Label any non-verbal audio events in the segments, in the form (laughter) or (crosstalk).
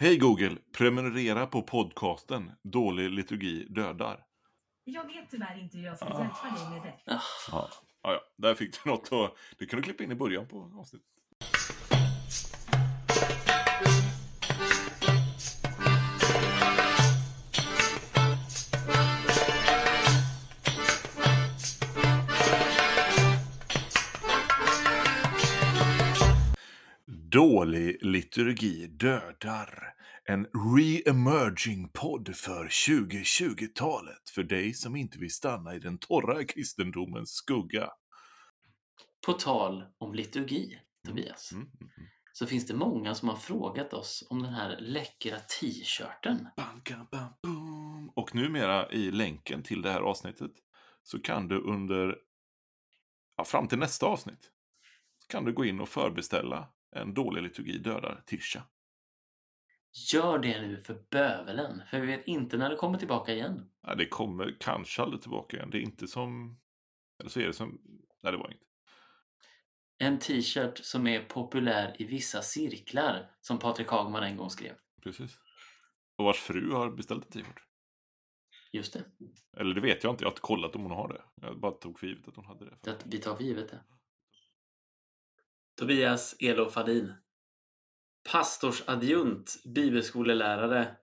Hej Google, prenumerera på podcasten Dålig liturgi dödar. Jag vet tyvärr inte hur jag ska Ah. hjälpa dig med det. Ja, ja, ja. där fick du något att... Det kan du klippa in i början på avsnittet. Dålig liturgi dödar. En re-emerging podd för 2020-talet för dig som inte vill stanna i den torra kristendomens skugga. På tal om liturgi, Tobias, Mm, mm, mm. så finns det många som har frågat oss om den här läckra t-shirten. Och numera i länken till det här avsnittet så kan du under, ja, fram till nästa avsnitt, så kan du gå in och förbeställa en dålig liturgi dödar tisha. Gör det nu för bövelen, för vi vet inte när det kommer tillbaka igen. Ja, det kommer kanske aldrig tillbaka igen. Det är inte som, eller så är det som, nej det var inte. En t-shirt som är populär i vissa cirklar, som Patrik Hagman en gång skrev. Precis. Och vars fru har beställt en t-shirt. Just det, Eller det vet jag inte, jag har inte kollat om hon har det. Jag bara tog för givet att hon hade det. det vi tar för givet det. Tobias Elo Fadin. Pastorsadjunt, bibelskolelärare,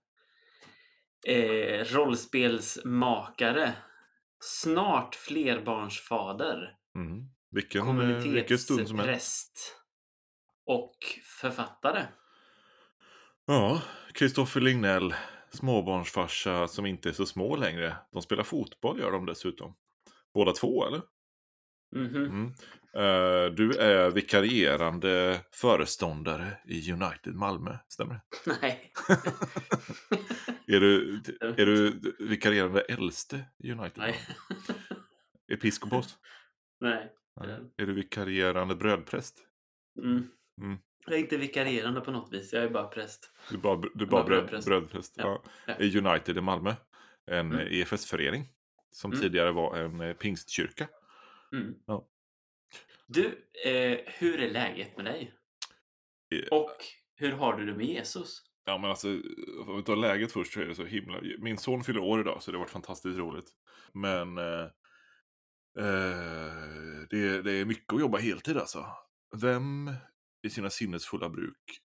eh, rollspelsmakare, snart flerbarnsfader, Mm. Vilken, eh, vilken stund som helst. och författare. Ja, Kristoffer Lignell, småbarnsfarsa som inte är så små längre. De spelar fotboll gör de dessutom. Båda två eller? Mhm. Mm. Eh, du är vikarierande föreståndare i United Malmö, stämmer det? Nej. (laughs) Är du, är du vikarierande äldste i United Nej. Episkopos? Nej. Nej. Är du vikarierande brödpräst? Mm. Mm. Jag är inte vikarierande på något vis, jag är bara präst. Du är bara, du är bara Bara bröd, brödpräst. brödpräst. Ja. Ja. United i Malmö. En Mm. EFS-förening. Som Mm. tidigare var en eh, pingstkyrka. Mm. Ja. Du, eh, hur är läget med dig? Eh, Och hur har du det med Jesus? Ja men alltså, om vi tar läget först så är det så himla... Min son fyller år idag så det har varit fantastiskt roligt. Men eh, eh, det, det är mycket att jobba heltid alltså. Vem i sina sinnesfulla bruk...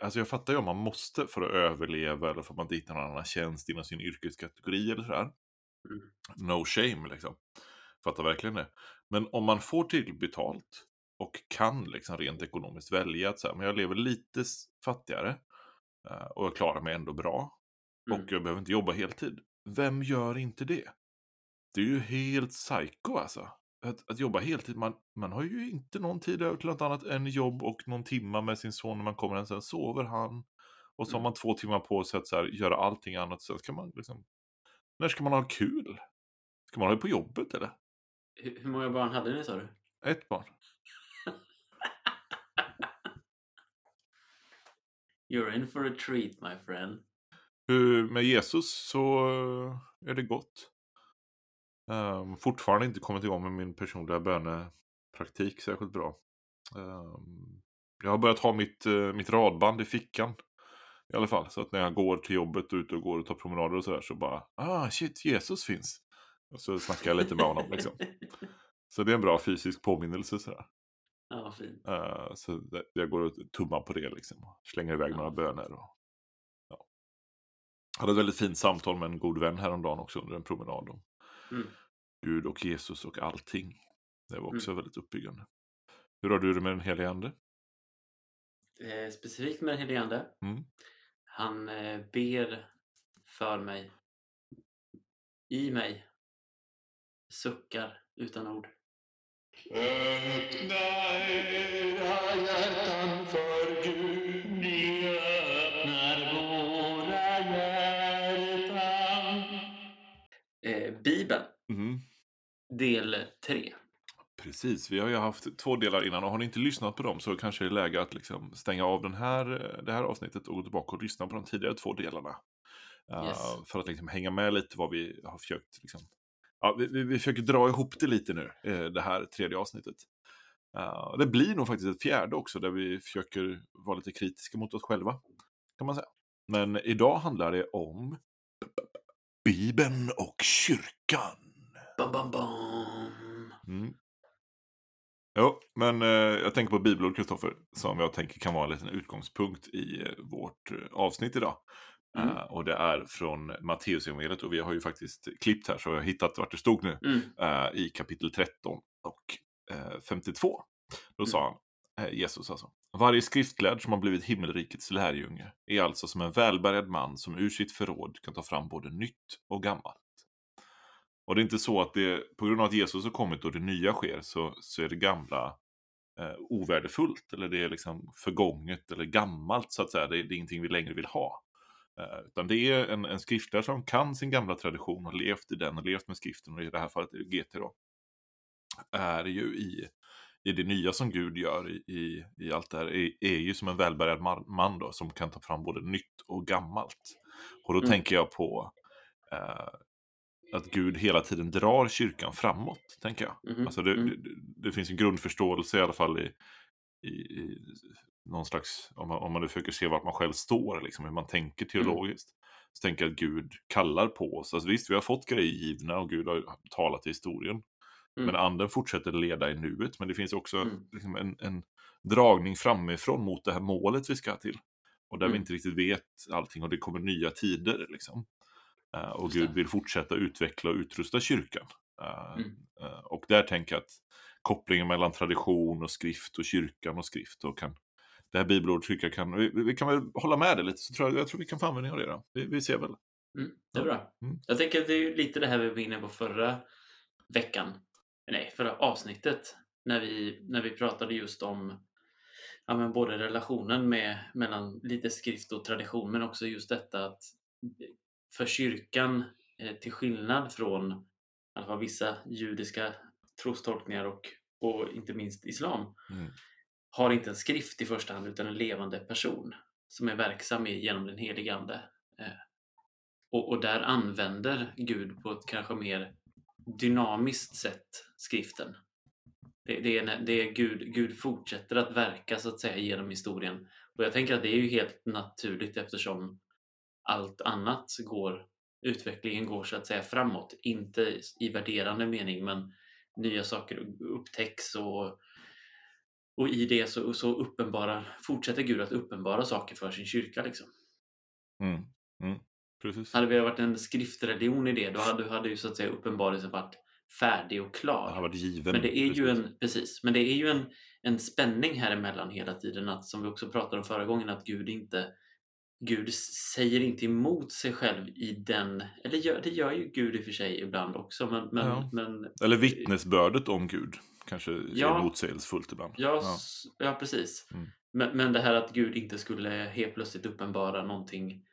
Alltså jag fattar ju om man måste för att överleva eller för att man inte hittar någon annan tjänst inom sin yrkeskategori eller sådär. Mm. No shame liksom. Fattar verkligen det. Men om man får till betalt och kan liksom rent ekonomiskt välja att så här, men jag lever lite fattigare eh, och jag klarar mig ändå bra Mm. och jag behöver inte jobba heltid. Vem gör inte det? Det är ju helt psycho alltså. Att, att jobba heltid, man, man har ju inte någon tid över till något annat än jobb och någon timma med sin son när man kommer hem. Sen sover han. Och så har Mm. man två timmar på sig att så här, göra allting annat. Sen ska man liksom... När ska man ha kul? Ska man ha det på jobbet eller? Hur, hur många barn hade ni sa du? Ett barn. You're in for a treat my friend. Hur- Med Jesus så eh, är det gott. Um, fortfarande inte kommit igång med min personliga bönepraktik särskilt bra. Ehm, jag har börjat ha mitt, eh, mitt radband i fickan. I alla fall, så att när jag går till jobbet och ute och går och tar promenader och sådär så bara Ah shit, Jesus finns. Och så snackar jag lite med honom liksom. Så det är en bra fysisk påminnelse sådär. ja, fint. Eh, så jag går och tummar på det liksom. Slänger iväg Ja. några böner. Och, ja. Hade ett väldigt fint samtal med en god vän häromdagen också under en promenad. Om Mm. Gud och Jesus och allting. Det var också Mm. väldigt uppbyggande. Hur har du det med den helige ande? Eh, specifikt med den helige Ande. Mm. Han eh, ber för mig. I mig. Suckar utan ord. Öppna era hjärtan för Gud, ni öppnar våra hjärtan. Eh, Bibeln, Mm. del 3. Precis, vi har ju haft två delar innan och har ni inte lyssnat på dem så kanske det är läge att liksom stänga av den här, det här avsnittet och gå tillbaka och lyssna på de tidigare två delarna. Eh, Yes. För att liksom hänga med lite vad vi har försökt. Liksom. Ja, vi, vi, vi försöker dra ihop det lite nu, eh, det här tredje avsnittet. Eh, det blir nog faktiskt ett fjärde också där vi försöker vara lite kritiska mot oss själva. Kan man säga. Men idag handlar det om Bibeln och kyrkan. Bam, bam, bam. Mm. Jo, men eh, jag tänker på bibelord, Kristoffer, som jag tänker kan vara en liten utgångspunkt i eh, vårt eh, avsnitt idag. Mm. Eh, och det är från Matteusevangeliet och vi har ju faktiskt klippt här så jag har hittat vart det stod nu. Mm. eh, i kapitel 13 och eh, 52. Då sa han, Jesus alltså, varje skriftlärd som har blivit himmelrikets lärjunge är alltså som en välbärgad man som ur sitt förråd kan ta fram både nytt och gammalt. Och det är inte så att det, på grund av att Jesus har kommit och det nya sker så, så är det gamla eh, ovärdefullt eller det är liksom förgånget eller gammalt så att säga. Det, är- det är ingenting vi längre vill ha. Eh, utan det är en, en skriftare som kan sin gamla tradition och levt i den och levt med skriften och i det här fallet är det GT då. Är ju i, i det nya som Gud gör i, i, i allt det här är, är ju som en välbärgad man, man då som kan ta fram både nytt och gammalt. Och då Mm. tänker jag på eh, att Gud hela tiden drar kyrkan framåt, tänker jag. Mhm, Alltså det, mm. det, det finns en grundförståelse i alla fall i, i, i någon slags, om man, om man nu försöker se vart man själv står, liksom, hur man tänker teologiskt. Så tänker jag att Gud kallar på oss. Alltså visst, vi har fått grejer givna och Gud har talat i historien. Mm. Men anden fortsätter leda i nuet. Men det finns också Mm. liksom en, en dragning framifrån mot det här målet vi ska till. Och där vi Mm. inte riktigt vet allting och det kommer nya tider. Liksom. Eh, och Gud vill fortsätta utveckla och utrusta kyrkan. Mm. eh, och där tänker jag att kopplingen mellan tradition och skrift och kyrkan och skrift och kan det här bibelordet tycker jag kan, vi, vi kan väl hålla med det lite, så tror jag, jag tror vi kan få användning av det då. Vi, vi ser väl. Mm, det är bra. Mm. Jag tänker att det är lite det här vi var inne på förra veckan. Nej, förra avsnittet. När vi, när vi pratade just om ja, men både relationen med, mellan lite skrift och tradition men också just detta att för kyrkan, eh, till skillnad från i alla fall vissa judiska trostolkningar och, och inte minst islam, Mm har inte en skrift i första hand utan en levande person som är verksam genom den helige Ande. Eh, och, och där använder Gud på ett kanske mer dynamiskt sätt skriften. Det, det, är, när- det är Gud, Gud fortsätter att verka så att säga genom historien. Och jag tänker att det är ju helt naturligt eftersom allt annat går, utvecklingen går så att säga framåt. Inte i värderande mening men nya saker upptäcks och, och i det så, så uppenbarar, fortsätter Gud att uppenbara saker för sin kyrka. Liksom. Mm. Mm. Precis. Hade vi varit en skriftreligion i det, då hade, hade ju så att säga uppenbarelsen varit färdig och Det klar. har varit given. Men det är ju precis. en, precis, men det är ju en, en spänning här emellan hela tiden, att, som vi också pratade om förra gången, att Gud inte Gud säger inte emot sig själv i den, eller gör, det gör ju Gud i och för sig ibland också, men, men, Ja. men Eller vittnesbördet om Gud. Kanske Ja. är motsägelsefullt ibland. Ja, s- ja precis. Mm. Men, men det här att Gud inte skulle helt plötsligt uppenbara någonting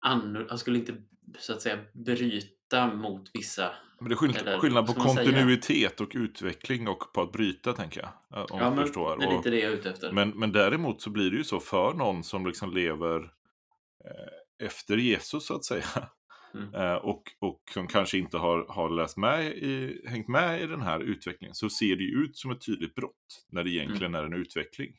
annorlunda. Han skulle inte så att säga bryta mot vissa. Men det är skill- Eller, skillnad på kontinuitet och utveckling och på att bryta, tänker jag. eh, Om ja, men förstår. det är lite det jag är ute efter. Men, men däremot så blir det ju så för någon som liksom lever eh, efter Jesus så att säga. Mm. Eh, och, och som kanske inte har, har läst med i, hängt med i den här utvecklingen. Så ser det ju ut som ett tydligt brott. När det egentligen är en utveckling.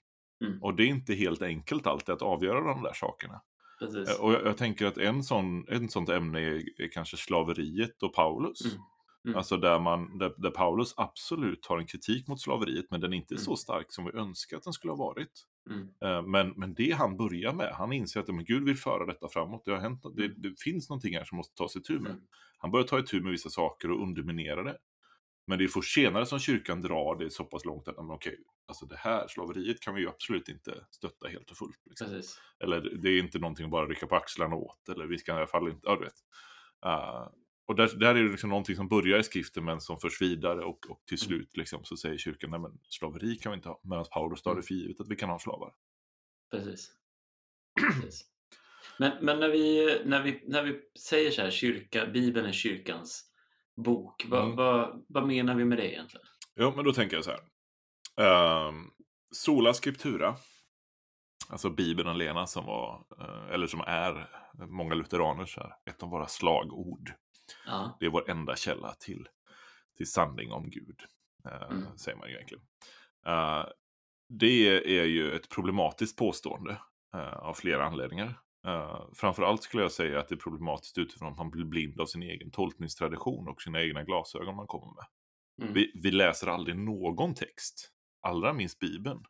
Mm. Och det är inte helt enkelt alltid att avgöra de där sakerna. Precis. Eh, Och jag, jag tänker att en sån, en sånt ämne är, är kanske slaveriet och Paulus. Mm. Mm. Alltså där, man, där, där Paulus absolut har en kritik mot slaveriet men den är inte Mm. så stark som vi önskar att den skulle ha varit. Mm. Eh, Men, men det han börjar med, han inser att men Gud vill föra detta framåt. Det, har hänt, det, Mm. det finns någonting här som måste tas itu med. Mm. Han börjar ta itu med vissa saker och underminera det. Men det är först senare som kyrkan drar det så pass långt att men okej, alltså det här slaveriet kan vi ju absolut inte stötta helt och fullt. Liksom. Eller det är inte någonting att bara rycka på axlarna åt. Eller vi ska i alla fall inte, ja du vet. Eh, och där, där är det liksom någonting som börjar i skriften men som förs vidare och, och till Mm. slut liksom, så säger kyrkan, nej men slaveri kan vi inte ha. Medan Paulus tar det Mm. för givet att vi kan ha slavar. Precis. Precis. Men, men när, vi, när, vi, när vi säger så här, kyrka, Bibeln är kyrkans bok, vad, Mm. vad, vad menar vi med det egentligen? Jo, men då tänker jag så här. Um, Sola Scriptura, alltså Bibeln alena som var, eh, eller som är många lutheraners här, ett av våra slagord. Ja. Det är vår enda källa till, till sanning om Gud, eh, Mm. säger man ju egentligen. Eh, det är ju ett problematiskt påstående eh, av flera anledningar. Uh, framförallt skulle jag säga att det är problematiskt utifrån att man blir blind av sin egen tolkningstradition och sina egna glasögon man kommer med. Mm. Vi, vi läser aldrig någon text, allra minst Bibeln,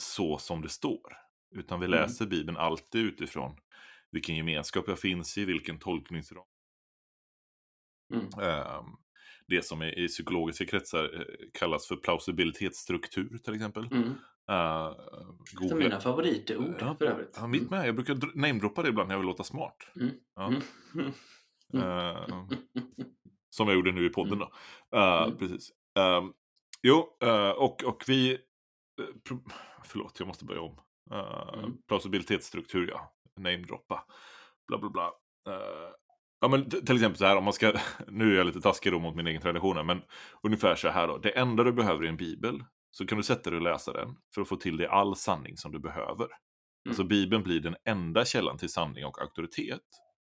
så som det står. Utan vi Mm. läser Bibeln alltid utifrån vilken gemenskap jag finns i, vilken tolkningsram. Mm. Ehm, det som i, psykologiska kretsar eh, kallas för plausibilitetsstruktur till exempel. Mm. Uh, mina favoritord Ja, för övrigt. Ja, mitt med. Jag brukar dr- namedroppa det ibland när jag vill låta smart. Mm. Ja. Mm. Mm. Eh, (laughs) som jag gjorde nu i podden då. Eh, Mm. Precis. Ehm, jo, eh, och, och vi... eh, förlåt, jag måste börja om. Uh, Mm. Plausibilitetsstruktur, ja. Namedroppa. Bla, bla, bla. Ja, men till exempel så här, om man ska... (laughs) Nu är jag lite taskig då mot min egen tradition men ungefär så här då. Det enda du behöver är en bibel. Så kan du sätta dig och läsa den för att få till dig all sanning som du behöver. Alltså Bibeln blir den enda källan till sanning och auktoritet.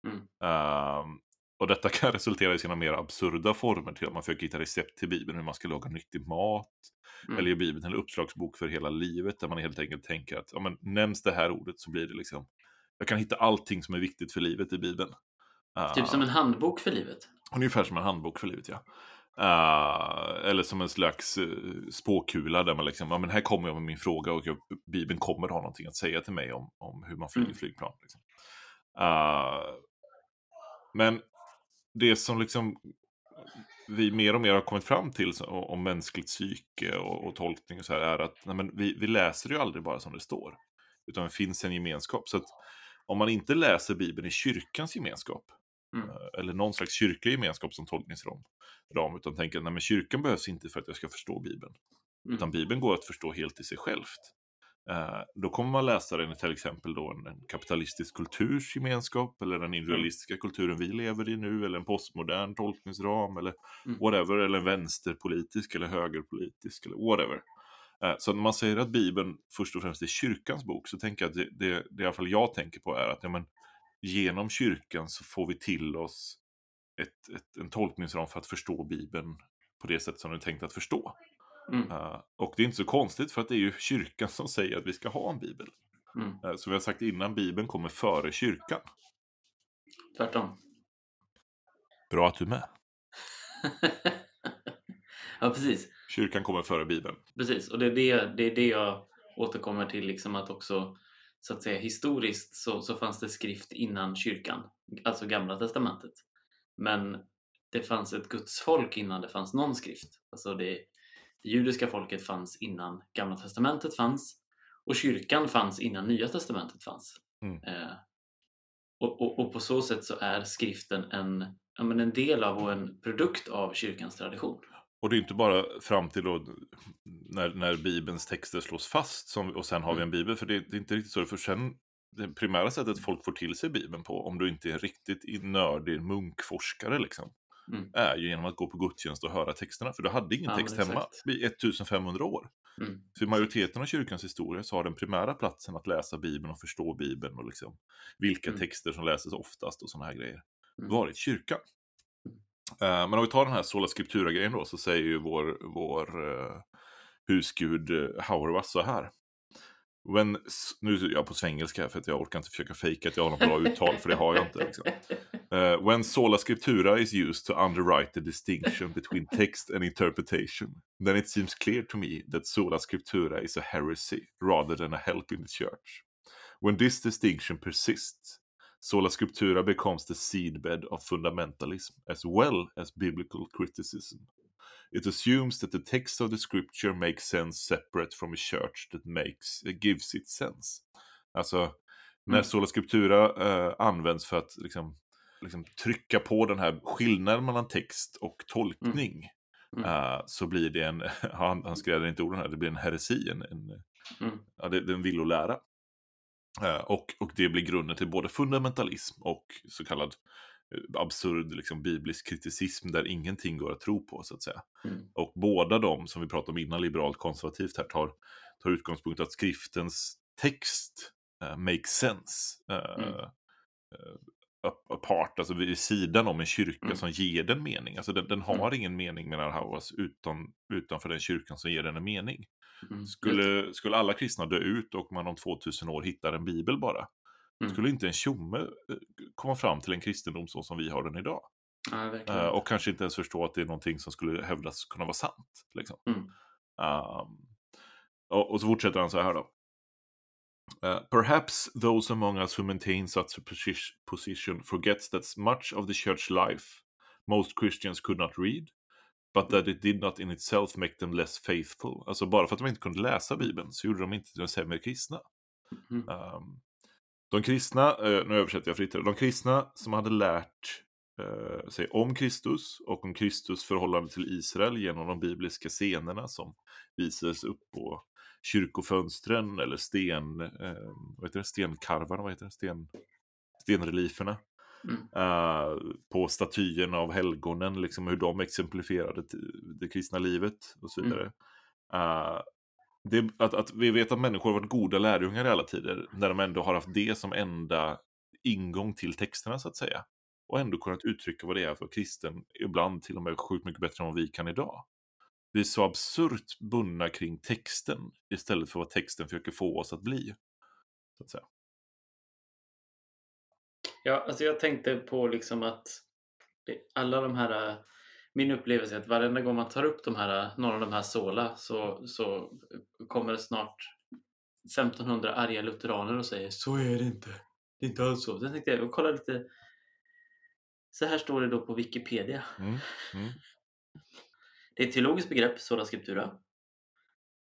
Mm. Ehm, och detta (laughs) kan resultera i sina mer absurda former till att man försöker hitta recept till Bibeln, hur man ska laga nyttig mat. Mm. Eller ge Bibeln en uppslagsbok för hela livet, där man helt enkelt tänker att ja, men, nämns det här ordet så blir det liksom... Jag kan hitta allting som är viktigt för livet i Bibeln. Typ som Ehm, en handbok för livet. Ungefär som en handbok för livet, ja. Eh, eller som en slags uh, spåkula där man liksom, ja men här kommer jag med min fråga och jag, Bibeln kommer ha någonting att säga till mig om, om hur man flyger Mm. flygplan. Liksom. Eh, men det som liksom vi mer och mer har kommit fram till så- om mänskligt psyke och, och tolkning och så här är att nej men vi, vi läser ju aldrig bara som det står. Utan det finns en gemenskap. Så att om man inte läser Bibeln i kyrkans gemenskap Mm. eh, eller någon slags kyrklig gemenskap som tolkningsram, ram, utan tänker att nej, men kyrkan behövs inte för att jag ska förstå Bibeln. Mm. Utan Bibeln går att förstå helt i sig självt. Eh, då kommer man läsa den i till exempel då en, en kapitalistisk kulturs gemenskap, eller den individualistiska kulturen vi lever i nu, eller en postmodern tolkningsram, eller Mm. whatever, eller en vänsterpolitisk eller högerpolitisk, eller whatever. Eh, Så när man säger att Bibeln först och främst är kyrkans bok, så tänker jag att det, det, det i alla fall jag tänker på är att ja, men, genom kyrkan så får vi till oss ett, ett, en tolkningsram för att förstå Bibeln på det sätt som den är tänkt att förstå. Mm. Eh, och det är inte så konstigt för att det är ju kyrkan som säger att vi ska ha en bibel. Mm. Uh, som vi har sagt innan, bibeln kommer före kyrkan. Tvärtom. Bra att du är med. (laughs) ja, precis. Kyrkan kommer före bibeln. Precis, och det är det, det är det jag återkommer till, liksom att också så att säga historiskt så, så fanns det skrift innan kyrkan, alltså gamla testamentet. Men det fanns ett gudsfolk innan det fanns någon skrift. Alltså det, det judiska folket fanns innan gamla testamentet fanns och kyrkan fanns innan nya testamentet fanns. Mm. Eh, och, och, och på så sätt så är skriften en, ja, men en del av och en produkt av kyrkans tradition. Och det är inte bara fram till då, när, när bibelns texter slås fast som, och sen har vi Mm. en bibel. För det, det är inte riktigt så. För sen, det primära sättet folk får till sig bibeln på, om du inte är riktigt i- nördig munkforskare liksom, Mm. är ju genom att gå på gudstjänst och höra texterna. För du hade ingen Ja, text hemma i 1500 år. Mm. Så i majoriteten av kyrkans historia så har den primära platsen att läsa Bibeln och förstå Bibeln och liksom vilka Mm. texter som läses oftast och sådana här grejer. Mm. Varit kyrkan. Eh, men om vi tar den här sola scriptura-grejen då så säger ju vår, vår uh, husgud eh, Hauerwas så här. When, nu är jag på svengelska här för att jag orkar inte försöka fejka att jag har något bra uttal för det har jag inte. Liksom. Uh, when sola scriptura is used to underwrite the distinction between text and interpretation, then it seems clear to me that sola scriptura is a heresy rather than a help in the church. When this distinction persists, sola scriptura becomes the seedbed of fundamentalism as well as biblical criticism. It assumes that the text of the scripture makes sense separate from a church that makes, uh, gives it sense. Alltså, när Mm. sola scriptura eh, används för att liksom, liksom trycka på den här skillnaden mellan text och tolkning Mm. eh, så blir det en, (laughs) han, han skrev inte orden här, det blir en heresi, en, en, Mm. ja, det, det är en villolära. Eh, och, och det blir grunden till både fundamentalism och så kallad eh, absurd liksom, biblisk kriticism där ingenting går att tro på så att säga. Mm. Och båda de som vi pratade om innan, liberalt konservativt här, tar, tar utgångspunkt att skriftens text uh, makes sense. Uh, Mm. uh, apart, alltså vid sidan om en kyrka Mm. som ger den mening. Alltså den, den har ingen mening menar Hauas utan, utanför den kyrkan som ger den en mening. Mm. Skulle, skulle alla kristna dö ut och man om 2000 år hittar en bibel bara, Mm. skulle inte en tjomme eh, komma fram till en kristendom så som vi har den idag. Ja. Eh, och kanske inte ens förstå att det är någonting som skulle hävdas kunna vara sant. Liksom. Mm. Um, och, och så fortsätter han så här då. Uh, perhaps those among us who maintain such a posi- position forgets that much of the church life most Christians could not read, but that it did not in itself make them less faithful. Alltså bara för att de inte kunde läsa Bibeln så gjorde de inte de sämre kristna. Mm. Um, de kristna, eh, nu översätter jag fritt här, de kristna som hade lärt eh, sig om Kristus och om Kristus förhållande till Israel genom de bibliska scenerna som visades upp på kyrkofönstren eller sten, eh, vad heter det, stenkarvarna, vad heter det, sten, stenrelieferna. Mm. Eh, på statyerna av helgonen, liksom hur de exemplifierade det kristna livet och så Mm. vidare. Eh, det, att, att vi vet att människor har varit goda lärjungar i alla tider, när de ändå har haft det som enda ingång till texterna så att säga. Och ändå kunnat uttrycka vad det är för kristen, ibland till och med sjukt mycket bättre än vad vi kan idag. Vi är så absurt bundna kring texten istället för vad texten försöker få oss att bli. Så att säga. Ja, alltså jag tänkte på liksom att alla de här min upplevelse är att varenda gång man tar upp de här, några av de här sola så, så kommer det snart 1500 arga lutheraner och säger så är det inte. Det är inte alls så. Sen tänkte jag, kolla lite. Så här står det då på Wikipedia. Mm, mm, det är ett teologiskt begrepp, sola scriptura,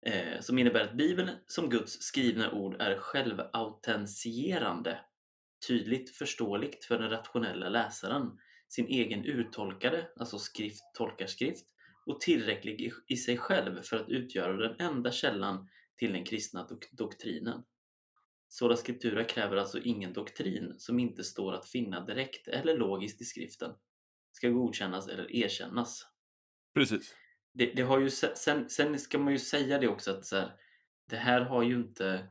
eh, som innebär att Bibeln som Guds skrivna ord är självautentierande, tydligt förståeligt för den rationella läsaren, sin egen urtolkade, alltså skrift tolkar skrift, och tillräcklig i, i sig själv för att utgöra den enda källan till den kristna dok- doktrinen. Sola scriptura kräver alltså ingen doktrin som inte står att finna direkt eller logiskt i skriften, ska godkännas eller erkännas precis. det, det har ju, se- sen, sen ska man ju säga det också att så här, det här har ju inte...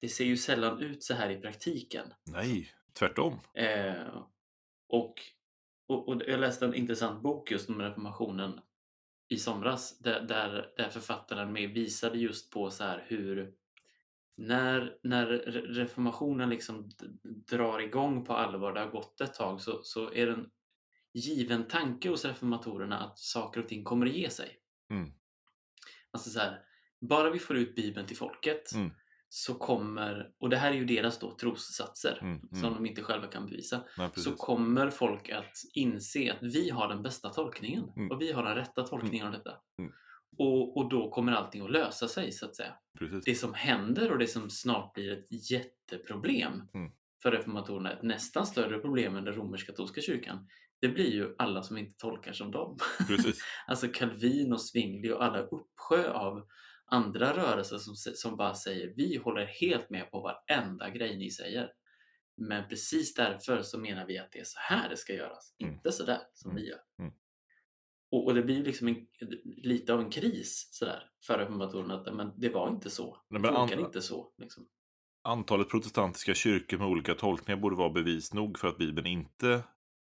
Det ser ju sällan ut så här i praktiken. Nej, tvärtom. Eh, och, och, och jag läste en intressant bok just om reformationen i somras där, där, där författaren med visade just på så här hur när, när re- reformationen liksom drar igång på allvar, det har gått ett tag, så, så är det en given tanke hos reformatorerna att saker och ting kommer att ge sig. Mm. Alltså så här, bara vi får ut Bibeln till folket Mm. så kommer, och det här är ju deras då trossatser Mm, som mm. de inte själva kan bevisa, Nej, så kommer folk att inse att vi har den bästa tolkningen Mm. och vi har den rätta tolkningen av detta. Mm. Och, och då kommer allting att lösa sig så att säga. precis. Det som händer och det som snart blir ett jätteproblem Mm. för reformatorerna, ett nästan större problem än den romersk-katolska kyrkan, det blir ju alla som inte tolkar som dem. (laughs) Alltså Calvin och Zwingli och alla uppsjö av andra rörelser som, som bara säger vi håller helt med på varenda grej ni säger. Men precis därför så menar vi att det är så här det ska göras, Mm. inte så där som Mm. ni gör. Mm. Och, och det blir ju liksom en, lite av en kris sådär för reformatorerna att men det var inte så. Det funkar inte så. Liksom. Antalet protestantiska kyrkor med olika tolkningar borde vara bevis nog för att Bibeln inte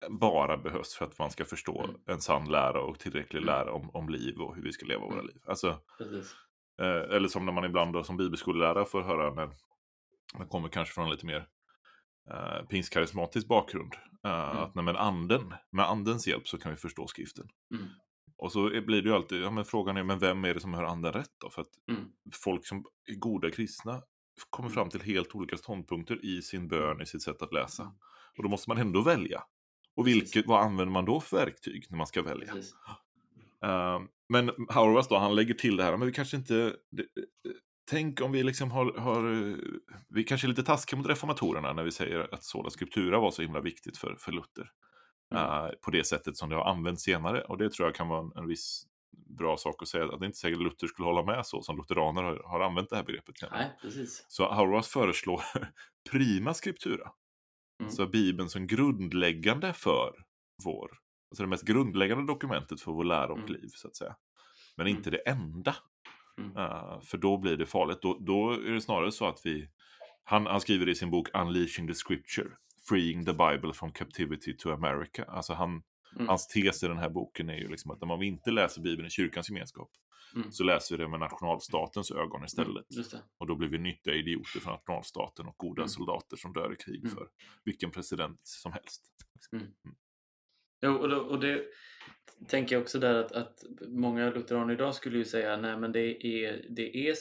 bara behövs för att man ska förstå Mm. en sann lära och tillräcklig Mm. lära om, om liv och hur vi ska leva våra Mm. liv. Alltså, eh, eller som när man ibland då, som bibelskolelärare får höra när man kommer kanske från en lite mer eh, pingstkarismatisk bakgrund. Eh, Mm. Att nej, men anden, med andens hjälp så kan vi förstå skriften. Mm. Och så blir det ju alltid, ja men frågan är, men vem är det som hör anden rätt då? För att Mm. folk som är goda kristna kommer Mm. fram till helt olika ståndpunkter i sin bön, i sitt sätt att läsa. Och då måste man ändå välja. Och vilket, vad använder man då för verktyg när man ska välja? Uh, (gasps) men Hauerwas då, han lägger till det här, men vi kanske inte... Det, eh, tänk om vi liksom har, har... eh, Vi kanske är lite taskiga mot reformatorerna när vi säger att sola scriptura var så himla viktigt för, för Luther. Mm. Eh, på det sättet som det har använts senare. Och det tror jag kan vara en, en viss bra sak att säga. Att det är inte säkert Luther skulle hålla med så som lutheraner har, har använt det här begreppet. Nej, precis. Så Hauerwas föreslår (laughs) prima scriptura. Mm. Så Bibeln som grundläggande för vår, alltså det mest grundläggande dokumentet för vår lära och Mm. liv så att säga. Men Mm. inte det enda. Eh, för då blir det farligt. Då, då är det snarare så att vi, han, han skriver i sin bok Unleashing the Scripture, Freeing the Bible from Captivity to America. Alltså han, Mm. Hans tes i den här boken är ju liksom att om vi inte läser Bibeln i kyrkans gemenskap Mm. så läser vi det med nationalstatens ögon istället. Det. Och då blir vi nyttiga idioter för nationalstaten och goda Mm. soldater som dör i krig Mm. för vilken president som helst. Jo, och, då, och det tänker jag också där att, att många lutheraner idag skulle ju säga nej men det är, det är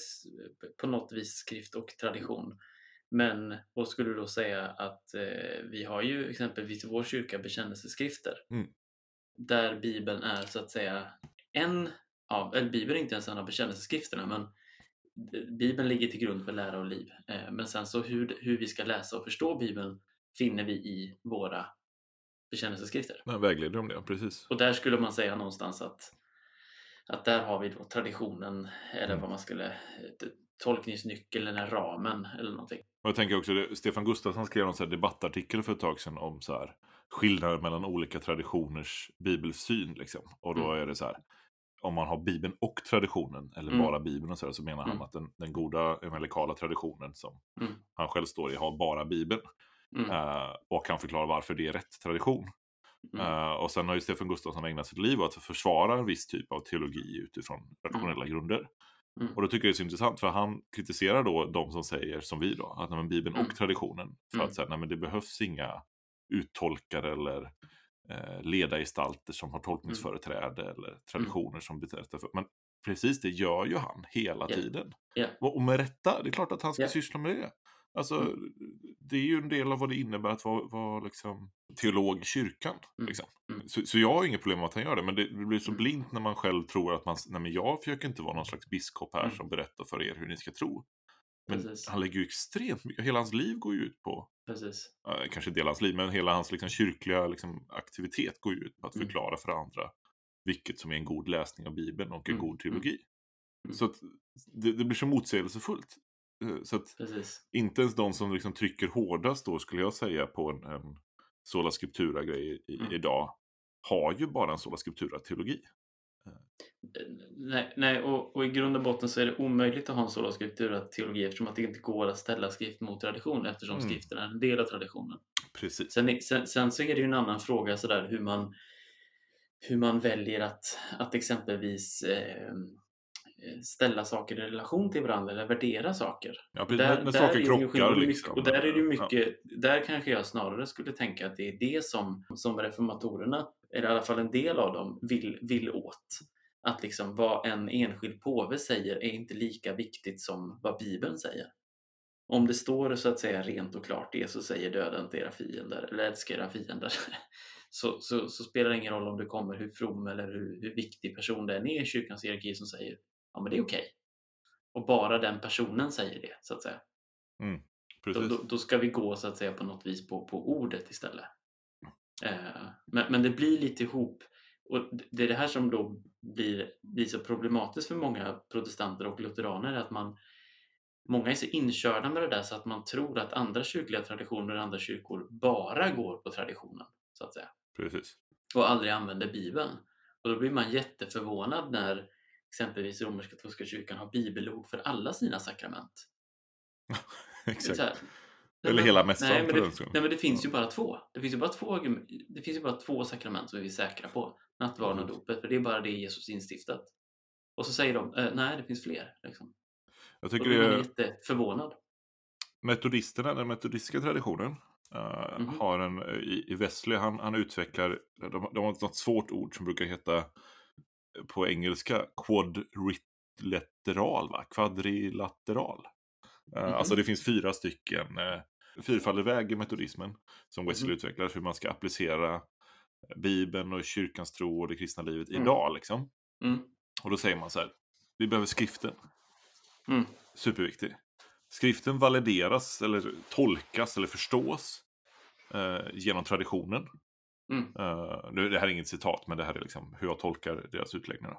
på något vis skrift och tradition. Men, och skulle då säga att eh, vi har ju exempelvis i vår kyrka bekännelseskrifter. Mm. Där Bibeln är så att säga en eller Bibeln är inte ens en av bekännelseskrifterna men Bibeln ligger till grund för lära och liv. Eh, men sen så hur, hur vi ska läsa och förstå Bibeln finner vi i våra bekännelseskrifter. Men vägleder om det, precis. Och där skulle man säga någonstans att, att där har vi då traditionen eller Mm. vad man skulle tolkningsnyckeln eller ramen eller någonting. Och jag tänker också, det, Stefan Gustafsson skrev en debattartikel för ett tag sedan om så här, skillnader mellan olika traditioners bibelsyn. Liksom. Och då Mm. är det så här, om man har Bibeln och traditionen, eller Mm. bara Bibeln och så, så menar han Mm. att den, den goda evangelikala traditionen som Mm. han själv står i har bara Bibeln. Eh, och kan förklara varför det är rätt tradition. Eh, och sen har ju Stefan Gustafsson ägnat sitt liv åt att försvara en viss typ av teologi utifrån rationella grunder. Och då tycker jag det är så intressant för han kritiserar då de som säger som vi då, att nej, Bibeln och traditionen. För att säga, nej men det behövs inga uttolkare eller eh, ledargestalter som har tolkningsföreträde eller traditioner som berättar för. Men precis det gör ju han hela Ja. tiden. Ja. Och, med rätta, det är klart att han ska Ja. syssla med det. Alltså, Mm. det är ju en del av vad det innebär att vara, vara liksom, teolog i kyrkan. Mm. Liksom. Mm. Så, så jag har inget problem med att han gör det, men det, blir så Mm. blint när man själv tror att man, nej men jag försöker inte vara någon slags biskop här Mm. som berättar för er hur ni ska tro. Men Precis. han lägger ju extremt mycket, hela hans liv går ju ut på, Precis. eh, kanske inte hela hans liv, men hela hans liksom, kyrkliga liksom, aktivitet går ju ut på att Mm. förklara för andra vilket som är en god läsning av Bibeln och en Mm. god teologi. Mm. Så att det, det blir så motsägelsefullt. Eh, Så att Precis. inte ens de som liksom trycker hårdast då skulle jag säga på en, en sola scriptura-grej Mm. idag har ju bara en sola scriptura-teologi. Nej, nej och, och i grund och botten så är det omöjligt att ha en sådan scriptura teologi eftersom att det inte går att ställa skrift mot tradition eftersom Mm. skriften är en del av traditionen. Precis. Sen, sen, sen så är det ju en annan fråga sådär hur man, hur man väljer att, att exempelvis eh, ställa saker i relation till varandra eller värdera saker. Ja, precis. Där, när, saker krockar mycket- liksom. Och där är det ju Ja. mycket, där kanske jag snarare skulle tänka att det är det som, som reformatorerna, eller i alla fall en del av dem, vill, vill åt. Att liksom vad en enskild påve säger är inte lika viktigt som vad Bibeln säger. Om det står så att säga rent och klart Jesus säger döda inte era fiender eller älska era fiender (laughs) så, så, så spelar det ingen roll om det kommer hur from eller hur, hur viktig person det än är i kyrkans hierarki som säger ja men det är okej. Och bara den personen säger det så att säga. Då, Precis. då, då ska vi gå så att säga på något vis på, på ordet istället. Eh, men, men det blir lite ihop. Och det är det här som då blir, blir så problematiskt för många protestanter och lutheraner. Att man, många är så inkörda med det där så att man tror att andra kyrkliga traditioner och andra kyrkor bara går på traditionen. så att säga. Precis. Och aldrig använder Bibeln. Och då blir man jätteförvånad när exempelvis romersk-katolska kyrkan har bibelord för alla sina sakrament. (laughs) Exakt. här, Eller men- hela mässan nej, men det, nej men det finns ju bara två. Det finns ju bara två, det finns ju bara två sakrament som vi är säkra på. Nattvarden och Precis. dopet, för det är bara det Jesus instiftat. Och så säger de, eh, nej det finns fler. Liksom. Jag Då tycker blir det man är jätteförvånad. metodisterna, den metodistiska traditionen, eh, Mhm. har en, eh, i, i Wesley, han, han utvecklar, de, de har något svårt ord som brukar heta på engelska quadrilateral, va? Kvadrilateral. Eh, Mhm. Alltså det finns fyra stycken uh, fyrfaldig väg i metodismen som Wesley Mhm. utvecklar, hur man ska applicera Bibeln och kyrkans tro och det kristna livet Mm. idag. Liksom. Mm. Och då säger man så här, vi behöver skriften. Mm. Superviktig. Skriften valideras eller tolkas eller förstås eh, genom traditionen. Mm. Nu, det här är inget citat, men det här är liksom hur jag tolkar deras utläggningar.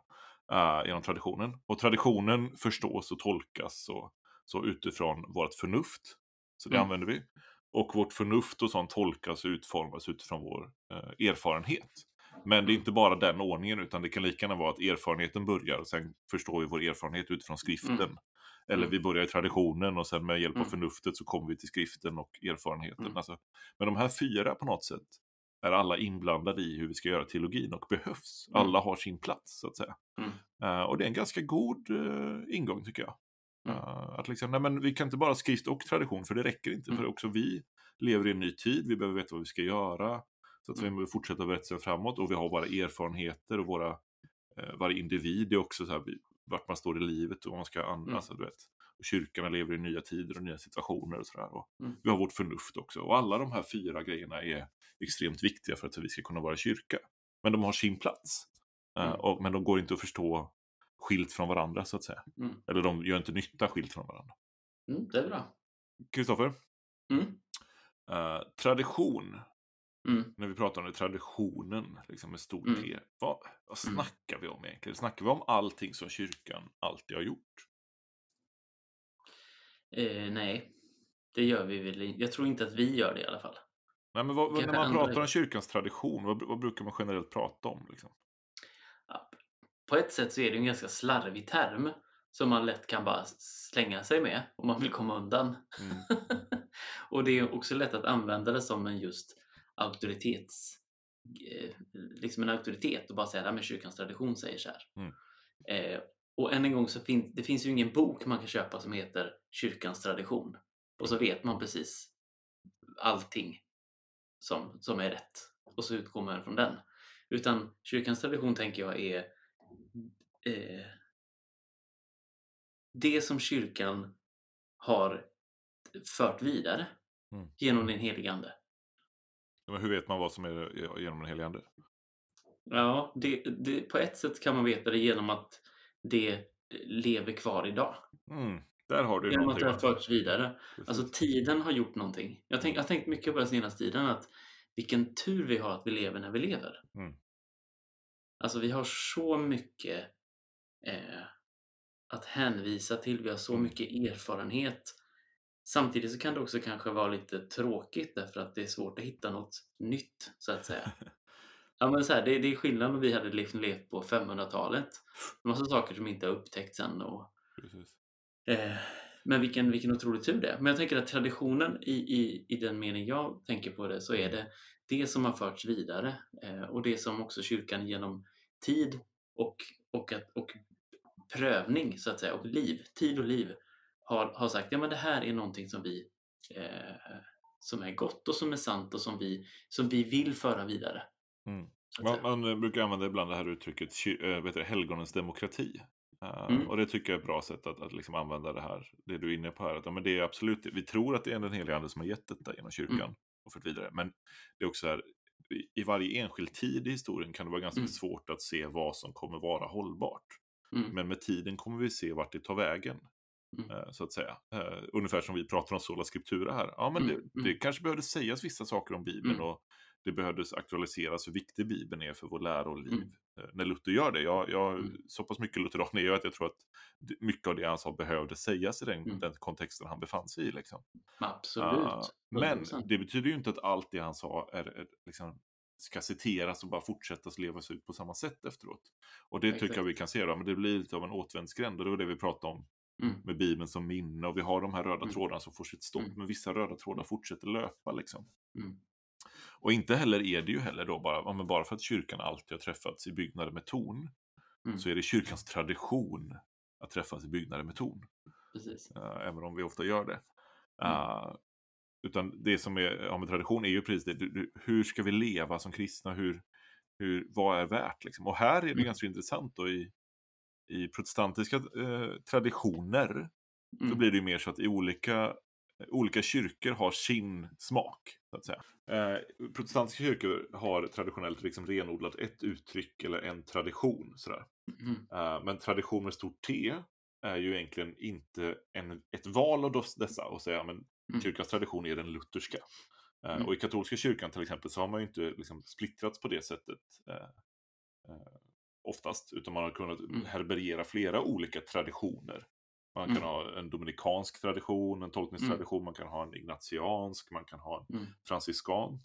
Uh, genom traditionen. Och traditionen förstås och tolkas så, så utifrån vårt förnuft. Så det Mm. använder vi. Och vårt förnuft och sånt tolkas och utformas utifrån vår eh, erfarenhet. Men det är inte bara den ordningen, utan det kan lika gärna vara att erfarenheten börjar och sen förstår vi vår erfarenhet utifrån skriften. Mm. Eller Mm. vi börjar i traditionen och sen med hjälp av Mm. förnuftet så kommer vi till skriften och erfarenheten. Mm. Alltså, men de här fyra på något sätt är alla inblandade i hur vi ska göra teologin och behövs. Mm. Alla har sin plats så att säga. Mm. Eh, och det är en ganska god eh, ingång tycker jag. Mm. Eh, att liksom, nej men vi kan inte bara skrift och tradition för det räcker inte. Mm. För också vi lever i en ny tid, vi behöver veta vad vi ska göra. Så att vi Mm. behöver fortsätta berättelsen framåt och vi har våra erfarenheter och våra, varje individ är också så här, vi- vart man står i livet och vad man ska använda. Mm. Alltså, du vet. Och kyrkorna lever i nya tider och nya situationer och sådär. Och Mm. Vi har vårt förnuft också. Och alla de här fyra grejerna är extremt viktiga för att vi ska kunna vara kyrka. Men de har sin plats. Eh, Mm. och, men de går inte att förstå skilt från varandra så att säga. Mm. Eller de gör inte nytta skilt från varandra. Mm, det är bra. Kristoffer, eh, tradition. Mm. När vi pratar om det, traditionen liksom med stort Mm. T. Vad, vad Mm. snackar vi om egentligen? Snackar vi om allting som kyrkan alltid har gjort? Eh, nej, det gör vi väl inte. Jag tror inte att vi gör det i alla fall. Nej, men vad, när man pratar om kyrkans tradition, vad, vad brukar man generellt prata om? Liksom? Ja, på ett sätt så är det en ganska slarvig term som man lätt kan bara slänga sig med om man vill komma undan. Mm. (laughs) och det är också lätt att använda det som en just auktoritets eh, liksom en auktoritet och bara säga att kyrkans tradition säger så här. Mm. Eh, och än en gång så finns det finns ju ingen bok man kan köpa som heter kyrkans tradition. Och så vet man precis allting som, som är rätt. Och så utgår man från den. Utan kyrkans tradition tänker jag är eh, det som kyrkan har fört vidare Mm. genom den helige Ande. Men hur vet man vad som är genom den helige Ande? Ja, det, det, på ett sätt kan man veta det genom att det lever kvar idag. Mm. Där har du Genom att det har förts vidare. Alltså tiden har gjort någonting. Jag, tänk, jag har tänkt mycket på den senaste tiden att vilken tur vi har att vi lever när vi lever. Mm. Alltså vi har så mycket eh, att hänvisa till. Vi har så Mm. mycket erfarenhet. Samtidigt så kan det också kanske vara lite tråkigt därför att det är svårt att hitta något nytt så att säga. (laughs) Ja, men så här, det, det är skillnad om vi hade levt på 500-talet. (laughs) Massa saker som inte har upptäckts än. Och, Precis. Eh, men vilken, vilken otrolig tur det är. Men jag tänker att traditionen i, i, i den mening jag tänker på det så är det det som har förts vidare eh, och det som också kyrkan genom tid och, och, att, och prövning så att säga och liv, tid och liv har, har sagt ja men det här är någonting som vi eh, som är gott och som är sant och som vi, som vi vill föra vidare. Mm. Man, man eh, brukar använda ibland det här uttrycket äh, vet du, helgonens demokrati. Eh, Mm. Och det tycker jag är ett bra sätt att, att liksom använda det här, det du är inne på här. Att, ja, men det är absolut, vi tror att det är den heliga ande som har gett detta genom kyrkan Mm. och fört vidare. Men det är också här, i- varje enskild tid i historien kan det vara ganska Mm. svårt att se vad som kommer vara hållbart. Mm. Men med tiden kommer vi se vart det tar vägen. Mm. eh, Så att säga. Eh, Ungefär som vi pratar om sola scriptura här. Ja, men Mm, det, mm. det kanske behövde sägas vissa saker om Bibeln. Mm. Och det behövdes aktualiseras hur viktig Bibeln är för vår lära och liv. Mm. Eh, När Luther gör det. Jag, jag, Mm. Så pass mycket lutheran är jag att jag tror att mycket av det han sa behövde sägas i den, Mm. den kontexten han befann sig i. Liksom. Absolut. Ah, men 100%. det betyder ju inte att allt det han sa är, är, liksom, ska citeras och bara fortsätta levas ut på samma sätt efteråt. Och det tycker Exakt. jag vi kan se då, men det blir lite av en återvändsgränd och det var det vi pratade om Mm. med Bibeln som minne och vi har de här röda Mm. trådarna som får sitt stopp, Mm. men vissa röda trådar fortsätter löpa liksom. Mm. Och inte heller är det ju heller då bara, ja, men bara för att kyrkan alltid har träffats i byggnader med torn, Mm. så är det kyrkans tradition att träffas i byggnader med torn. Precis. eh, även om vi ofta gör det. Mm. Eh, utan det som är, har med tradition är ju precis det, du- du- hur ska vi leva som kristna, hur, hur, vad är värt liksom? Och här är det Mm. ganska intressant då i, i protestantiska eh, traditioner, då Mm. blir det ju mer så att i olika, olika kyrkor har sin smak. Så att säga. Eh, protestantiska kyrkor har traditionellt liksom renodlat ett uttryck eller en tradition. Sådär. Mm. Eh, men tradition med stort T är ju egentligen inte en, ett val av dessa och säga men Mm. kyrkans tradition är den lutherska. Eh, Mm. Och i katolska kyrkan till exempel så har man ju inte liksom splittrats på det sättet eh, eh, oftast, utan man har kunnat Mm. härbärgera flera olika traditioner. Man kan Mm. ha en dominikansk tradition, en tolkningstradition, man kan ha en ignatiansk, man kan ha en Mm. franciskan.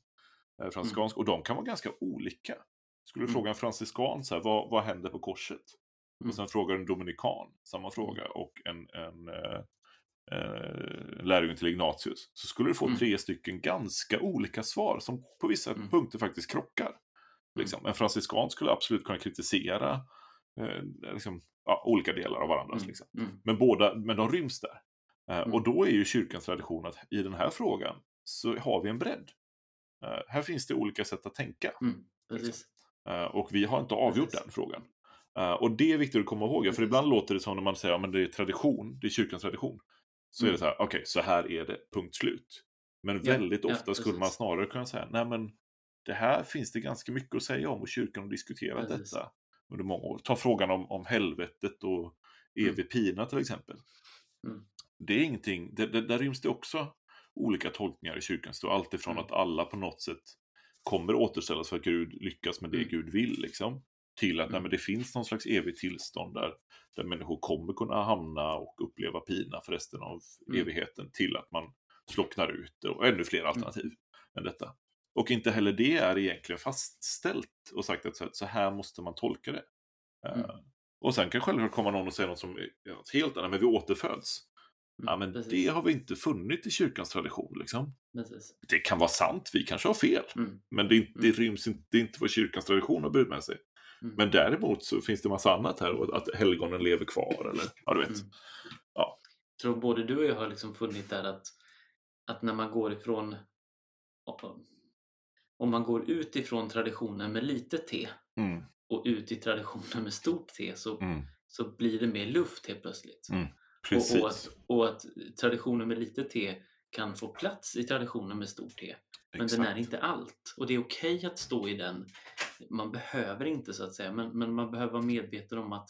Eh, franciskansk och de kan vara ganska olika. Skulle du Mm. fråga en franciskan, så här, vad, vad händer på korset? Mm. Och sen frågar en dominikan, samma fråga. Och en, en, eh, eh, lärjungen till Ignatius, så skulle du få Mm. tre stycken ganska olika svar som på vissa Mm. punkter faktiskt krockar. Liksom. En franciskan skulle absolut kunna kritisera eh, liksom, ja, olika delar av varandras. Mm. Liksom. Mm. Men, båda, men de ryms där. Eh, Mm. Och då är ju kyrkans tradition att i den här frågan så har vi en bredd. Eh, här finns det olika sätt att tänka. Mm. Precis. Eh, och vi har inte avgjort Precis. den frågan. Och det är viktigt att komma ihåg, för Precis. ibland låter det som när man säger att ja, det är tradition, det är kyrkans tradition. Så är Mm. det så här, okej, så här är det, punkt slut. Men Ja, väldigt ja, ofta skulle man snarare kunna säga, nej men det här finns det ganska mycket att säga om och kyrkan har diskuterat Precis. detta under många år. Ta frågan om, om helvetet och evig pina till exempel. Mm. Det är ingenting, det, det, där ryms det också olika tolkningar i kyrkan. Så allt ifrån Mm. att alla på något sätt kommer återställas för att Gud lyckas med det Mm. Gud vill. Liksom, till att nej, Mm. men det finns någon slags evigt tillstånd där, där människor kommer kunna hamna och uppleva pina för resten av Mm. evigheten. Till att man slocknar ut och ännu fler alternativ än detta. Och inte heller det är egentligen fastställt och sagt att så- här måste man tolka det. Eh, Mm. Och sen kan självklart komma någon och säga något som ja, helt annat, men vi återföds. Mm. Ja, men Precis. det har vi inte funnit i kyrkans tradition. Liksom. Precis. Det kan vara sant, vi kanske har fel. Mm. Men det, är inte, det Mm. ryms inte, det är inte vad kyrkans tradition har burit med sig. Mm. Men däremot så finns det massa annat här, att helgonen lever kvar, eller ja, du vet. Mm. Ja. Jag tror både du och jag har liksom funnit där att, att när man går ifrån om man går ut ifrån traditionen med lite T Mm, och ut i traditionen med stort T så, mm, så blir det mer luft helt plötsligt. Mm, Och, och, att, och att traditionen med lite T kan få plats i traditionen med stort T. Men den är Exakt. inte allt. Och det är okej att stå i den. Man behöver inte så att säga, men, men man behöver vara medveten om att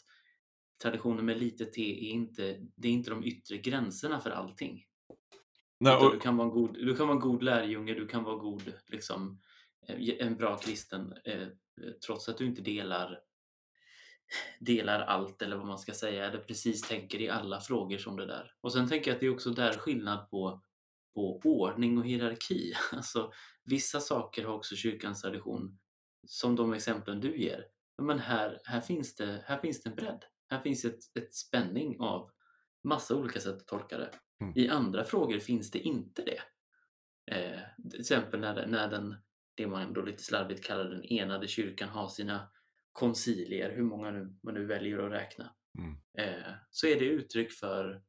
traditionen med lite T är inte, det är inte de yttre gränserna för allting. Nej, och, du, kan vara en god, du kan vara en god lärjunge, du kan vara god, liksom, en bra kristen eh, trots att du inte delar, delar allt eller vad man ska säga, eller precis tänker i alla frågor som det där. Och sen tänker jag att det är också där skillnad på, på ordning och hierarki. (laughs) Alltså, vissa saker har också kyrkans tradition, som de exemplen du ger. Men här, här, finns, det, här finns det en bredd. Här finns ett, ett spänning av massa olika sätt att tolka det. Mm. I andra frågor finns det inte det. Eh, till exempel när, när den, det man då lite slarvigt kallar den enade kyrkan har sina koncilier, hur många nu, man nu väljer att räkna, Mm. eh, så är det uttryck för,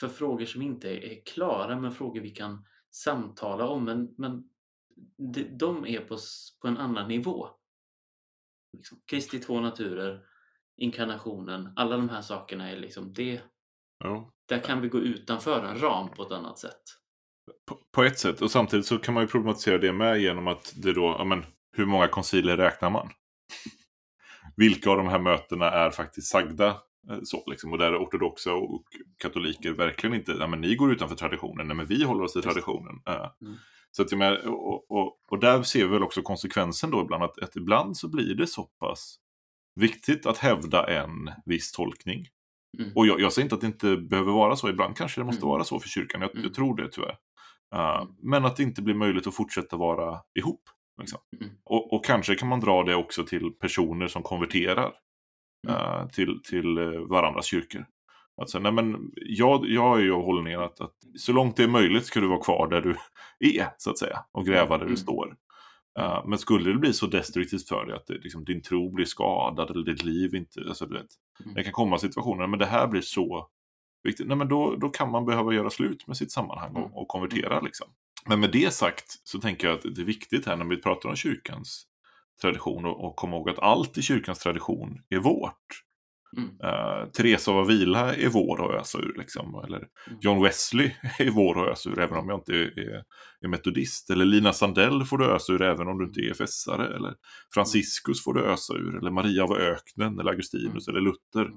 för frågor som inte är klara, men frågor vi kan samtala om. Men, men de, de är på, på en annan nivå. Liksom, Kristi två naturer, inkarnationen, alla de här sakerna är liksom det. ja, Där kan vi gå utanför en ram på ett annat sätt. På, på ett sätt. Och samtidigt så kan man ju problematisera det med genom att det då, ja men, hur många koncilier räknar man? Vilka av de här mötena är faktiskt sagda eh, så liksom? Och där är ortodoxa och katoliker verkligen inte, ja men ni går utanför traditionen, nej men vi håller oss till traditionen. Eh, Mm. Så att och, och, och där ser vi väl också konsekvensen då ibland, att, att ibland så blir det så pass viktigt att hävda en viss tolkning. Mm. Och jag, jag säger inte att det inte behöver vara så, ibland kanske det måste Mm. vara så för kyrkan, jag, Mm. jag tror det tyvärr. Uh, Mm. Men att det inte blir möjligt att fortsätta vara ihop. Liksom. Mm. Och, och kanske kan man dra det också till personer som konverterar Mm. eh, till, till eh, varandras kyrkor. Alltså, nej men, jag, jag är ju av hållningen att, att så långt det är möjligt ska du vara kvar där du (laughs) är, så att säga, och gräva där Mm. du står. Eh, men skulle det bli så destruktivt för dig att det, liksom, din tro blir skadad eller ditt liv inte, alltså, du vet, Mm. det kan komma situationer, men det här blir så viktigt, nej men då, då kan man behöva göra slut med sitt sammanhang Mm. och, och konvertera liksom. Men med det sagt så tänker jag att det är viktigt här när vi pratar om kyrkans tradition och, och komma ihåg att allt i kyrkans tradition är vårt. Mm. Uh, Teresa av Avila är vår att ösa ur. Liksom. Eller Mm. John Wesley (laughs) är vår att ösa ur även om jag inte är, är metodist. Eller Lina Sandell får du ösa ur även om du inte är fässare. Eller Franciscus får du ösa ur. Eller Maria av öknen. Eller Augustinus. Eller Luther.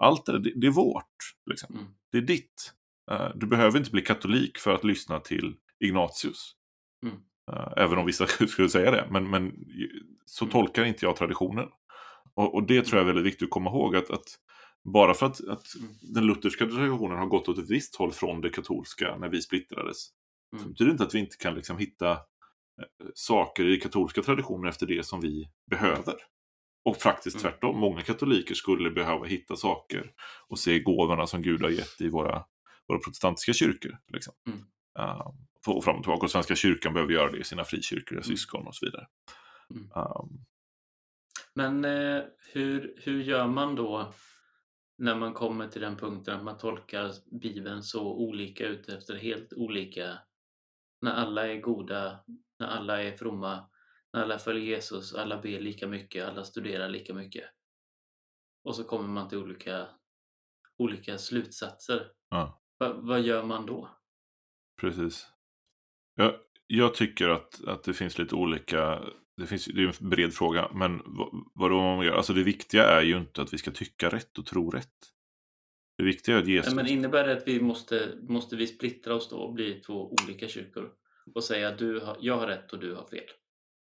Mm. Allt det, det, det är vårt. Liksom. Mm. Det är ditt. Uh, du behöver inte bli katolik för att lyssna till Ignatius. Mm. Uh, även om vissa (laughs) skulle säga det. Men, men så Mm. tolkar inte jag traditionen. Och, och det tror jag är väldigt viktigt att komma ihåg. Att, att bara för att, att Mm. den lutherska traditionen har gått åt ett visst håll från det katolska när vi splittrades. Mm. Så betyder inte att vi inte kan liksom hitta eh, saker i katolska traditioner efter det som vi behöver. Och faktiskt Mm. tvärtom, många katoliker skulle behöva hitta saker och se gåvorna som Gud har gett i våra våra protestantiska kyrkor. Liksom. Mm. Uh, och fram och tillbaka. Och Svenska kyrkan behöver göra det i sina frikyrkor, Mm. syskon och så vidare. Mm. Um, Men eh, hur, hur gör man då när man kommer till den punkten att man tolkar Bibeln så olika ut efter helt olika... När alla är goda, när alla är fromma, alla följer Jesus, alla ber lika mycket, alla studerar lika mycket. Och så kommer man till olika, olika slutsatser. Ja. Va, vad gör man då? Precis. Jag, jag tycker att, att det finns lite olika, det, finns, det är en bred fråga, men vad, vad man gör? Alltså det viktiga är ju inte att vi ska tycka rätt och tro rätt. Det viktiga är att Jesus... Men innebär det att vi måste, måste vi splittra oss då och bli två olika kyrkor? Och säga att du har, jag har rätt och du har fel.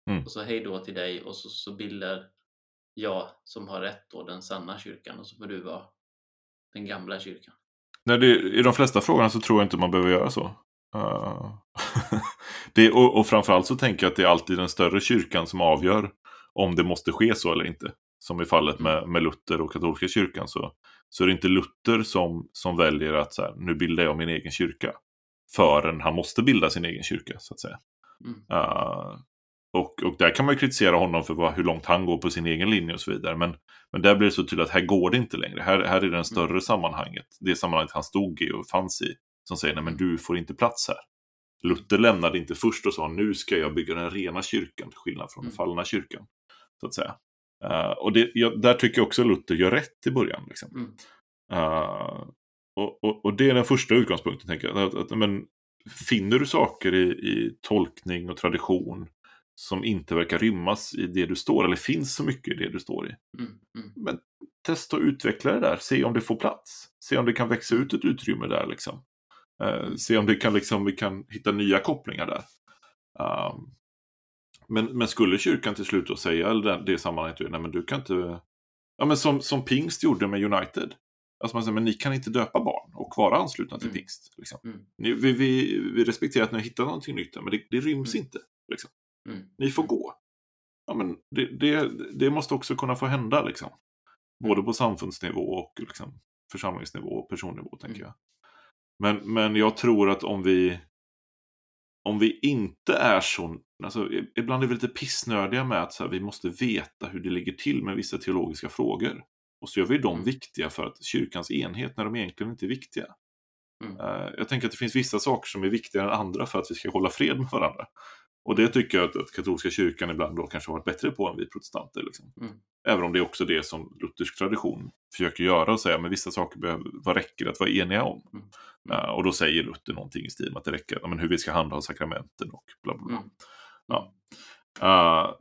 Mm. Och så hej då till dig och så, så bildar jag som har rätt då den sanna kyrkan och så får du vara den gamla kyrkan. Nej, det, I de flesta frågorna så tror jag inte man behöver göra så. Uh, (laughs) det, och, och framförallt så tänker jag att det är alltid den större kyrkan som avgör om det måste ske så eller inte. Som i fallet med, med Luther och katolska kyrkan så, så är det inte Luther som, som väljer att så här, nu bildar jag min egen kyrka. Förrän han måste bilda sin egen kyrka så att säga. Mm. Uh, och, och där kan man ju kritisera honom för vad, hur långt han går på sin egen linje och så vidare. Men, men där blir det så tydligt att här går det inte längre. Här, här är det en större sammanhanget. Det sammanhanget han stod i och fanns i. Som säger, nej men du får inte plats här. Luther lämnade inte först och sa, nu ska jag bygga den rena kyrkan. Till skillnad från den Mm. fallna kyrkan. Så att säga. Uh, och det, jag, där tycker jag också Luther gör rätt i början. Liksom. Mm. Uh, och, och, och det är den första utgångspunkten, tänker jag. Att, att, men, finner du saker i, i tolkning och tradition som inte verkar rymmas i det du står, eller finns så mycket i det du står i. Mm. Mm. Testa att utveckla det där, se om det får plats. Se om det kan växa ut ett utrymme där. Liksom. Uh, se om det kan, liksom, vi kan hitta nya kopplingar där. Um, men, men skulle kyrkan till slut då säga, eller det, det sammanhanget, nej men du kan inte... Ja men som, som Pingst gjorde med United. Alltså man säger, men ni kan inte döpa barn och vara anslutna till Mm. Pingst. Liksom. Mm. Ni, vi, vi, vi respekterar att ni har hittat någonting nytt, men det, det ryms Mm. inte. Liksom. Mm. Ni får gå. Ja, men det, det, det måste också kunna få hända. Liksom. Både på samfundsnivå och liksom, församlingsnivå och personnivå, tänker Mm. jag. Men, men jag tror att om vi om vi inte är så, alltså, ibland är vi lite pissnödiga med att så här, vi måste veta hur det ligger till med vissa teologiska frågor. Och så gör vi dem Mm. viktiga för att kyrkans enhet när de egentligen inte är viktiga. Mm. Eh, jag tänker att det finns vissa saker som är viktigare än andra för att vi ska hålla fred med varandra. Och det tycker jag att, att katolska kyrkan ibland då kanske varit bättre på än vi protestanter. Liksom. Mm. Även om det är också det som luthersk tradition försöker göra och säga, men vissa saker behöver, vad räcker det att vara eniga om? Mm. Eh, och då säger Luther någonting i stil med att det räcker, ja, men hur vi ska handha sakramenten och bla bla bla. Mm. Ja. Eh,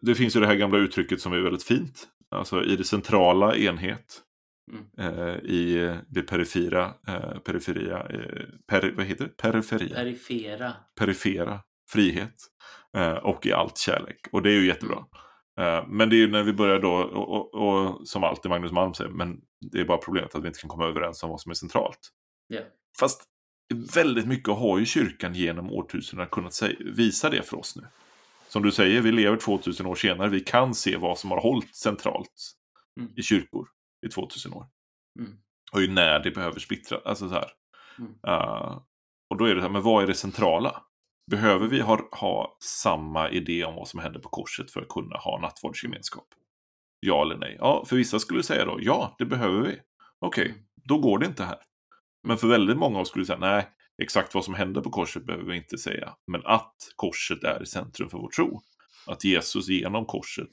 det finns ju det här gamla uttrycket som är väldigt fint. Alltså i det centrala enhet. Mm. Eh, I det perifera, eh, periferia, eh, per, vad heter det? Periferia, Perifera. perifera frihet. Eh, och i allt kärlek. Och det är ju jättebra. Men det är ju när vi börjar då, och, och, och som alltid Magnus Malm säger, men det är bara problemet att vi inte kan komma överens om vad som är centralt. Ja. Fast väldigt mycket har ju kyrkan genom årtusendena kunnat säga, visa det för oss nu. Som du säger, vi lever 2000 år senare, vi kan se vad som har hållit centralt Mm. i kyrkor i 2000 år. Mm. Och ju när det behöver splittra, alltså så här. Mm. Uh, och då är det så här, men vad är det centrala? Behöver vi ha, ha samma idé om vad som händer på korset för att kunna ha nattvardsgemenskap? Ja eller nej? Ja, för vissa skulle säga då, ja, det behöver vi. Okej, Mm. då går det inte här. Men för väldigt många av oss skulle säga, nej, exakt vad som händer på korset behöver vi inte säga. Men att korset är i centrum för vår tro. Att Jesus genom korset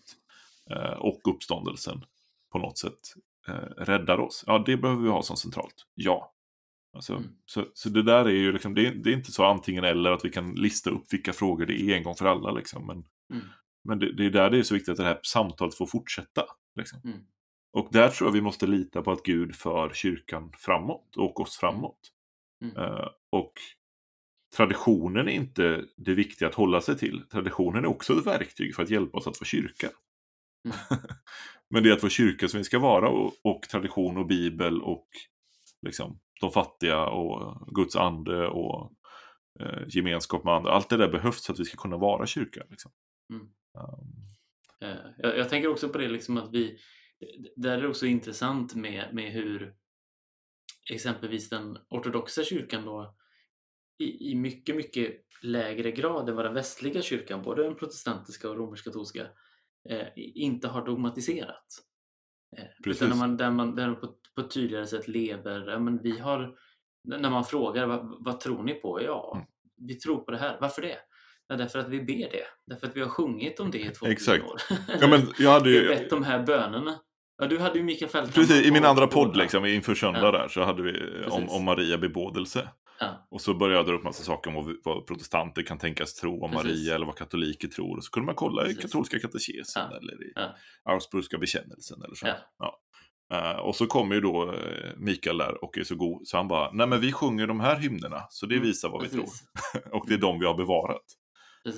eh, och uppståndelsen på något sätt eh, räddar oss. Ja, det behöver vi ha som centralt. Ja. Alltså, Mm. så, så det där är ju liksom, det är, det är inte så antingen eller att vi kan lista upp vilka frågor det är en gång för alla. Liksom. Men, Mm. men det, det är där det är så viktigt att det här samtalet får fortsätta. Liksom. Mm. Och där tror jag vi måste lita på att Gud för kyrkan framåt och oss framåt. Mm. Eh, och traditionen är inte det viktiga att hålla sig till. Traditionen är också ett verktyg för att hjälpa oss att vara kyrka. Mm. (laughs) Men det är att vara kyrka som vi ska vara och, och tradition och bibel och liksom, de fattiga och Guds ande och eh, gemenskap med andra. Allt det där behövs för att vi ska kunna vara kyrka. Liksom. Mm. Um, Jag, jag tänker också på det liksom att vi, där är det också intressant med, med hur, exempelvis den ortodoxa kyrkan då i, i mycket, mycket lägre grad än vad den västliga kyrkan, både den protestantiska och romersk-katolska, eh, inte har dogmatiserat. Eh, Precis. utan när man, där man, där man på, på ett tydligare sätt lever, ja, men vi har, när man frågar vad, vad tror ni på? Ja, Mm. vi tror på det här. Varför det? Ja, därför att vi ber det. Därför att vi har sjungit om det i 2000 Exakt. år. (laughs) Ja, men jag hade ju, bett de här bönerna. Ja, du hade ju Mikael Fälthammar precis, i min andra podd liksom, inför söndag Ja. där, så hade vi om, om Maria bebådelse. Ja, Och så började jag dra upp massa saker om vad, vad protestanter kan tänkas tro om Precis. Maria eller vad katoliker tror. Och så kunde man kolla i Precis. katolska katekesen Ja. eller i Ja. Augsburgska bekännelsen eller så. Ja. Eh, och så kommer ju då eh, Mikael där och är så god så han bara, nej men vi sjunger de här hymnerna så det Mm, visar vad vi precis. tror. (laughs) och det är de vi har bevarat.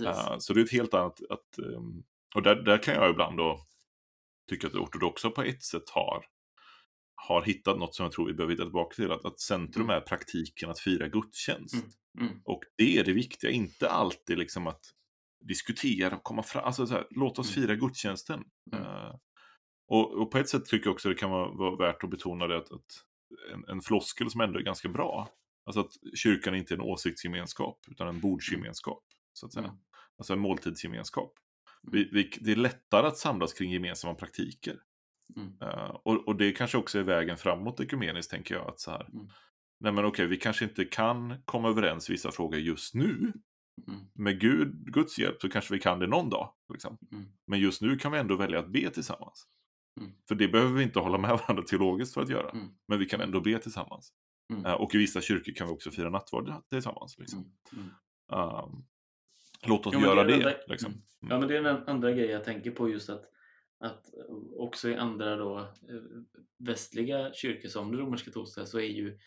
Eh, så det är ett helt annat, att, ehm, och där, där kan jag ibland då tycka att det ortodoxa på ett sätt har, har hittat något som jag tror vi behöver hitta tillbaka till. Att, att centrum Mm. är praktiken att fira gudstjänst. Mm. Mm. Och det är det viktiga, inte alltid liksom att diskutera och komma fram. Alltså så här, låt oss Mm. fira gudstjänsten. Eh, och, och på ett sätt tycker jag också det kan vara, vara värt att betona det att, att en, en floskel som ändå är ganska bra. Alltså att kyrkan inte är en åsiktsgemenskap utan en bordsgemenskap. Så att säga. Alltså en måltidsgemenskap. Vi, vi, det är lättare att samlas kring gemensamma praktiker. Mm. Eh, och, och det kanske också är vägen framåt ekumeniskt, tänker jag. Att så här, Mm. nej men okej, vi kanske inte kan komma överens i vissa frågor just nu. Mm. Med Gud, Guds hjälp så kanske vi kan det någon dag. Liksom. Mm. Men just nu kan vi ändå välja att be tillsammans. Mm. För det behöver vi inte hålla med (laughs) varandra teologiskt för att göra. Mm. Men vi kan ändå be tillsammans. Mm. Eh, och i vissa kyrkor kan vi också fira nattvard tillsammans. Liksom. Um, låt oss Jo, göra det det. där- liksom. Ja, men det är den andra grejen jag tänker på just att, att också i andra då eh, västliga kyrkor som den romersk-katolska så är ju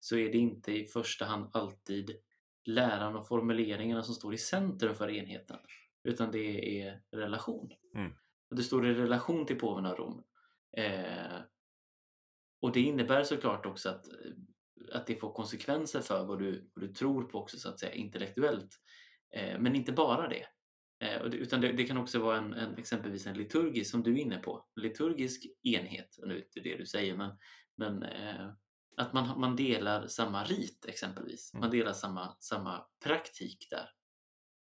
så är det inte i första hand alltid läran och formuleringarna som står i centrum för enheten utan det är relation. Mm. Det står i relation till påven av Rom. Eh, och det innebär såklart också att, att det får konsekvenser för vad du, vad du tror på också så att säga intellektuellt. Eh, men inte bara det. Eh, utan det, det kan också vara en, en, exempelvis en liturgisk, som du är inne på, liturgisk enhet. Nu är det det du säger, men, men eh, att man, man delar samma rit exempelvis. Man delar samma, samma praktik där.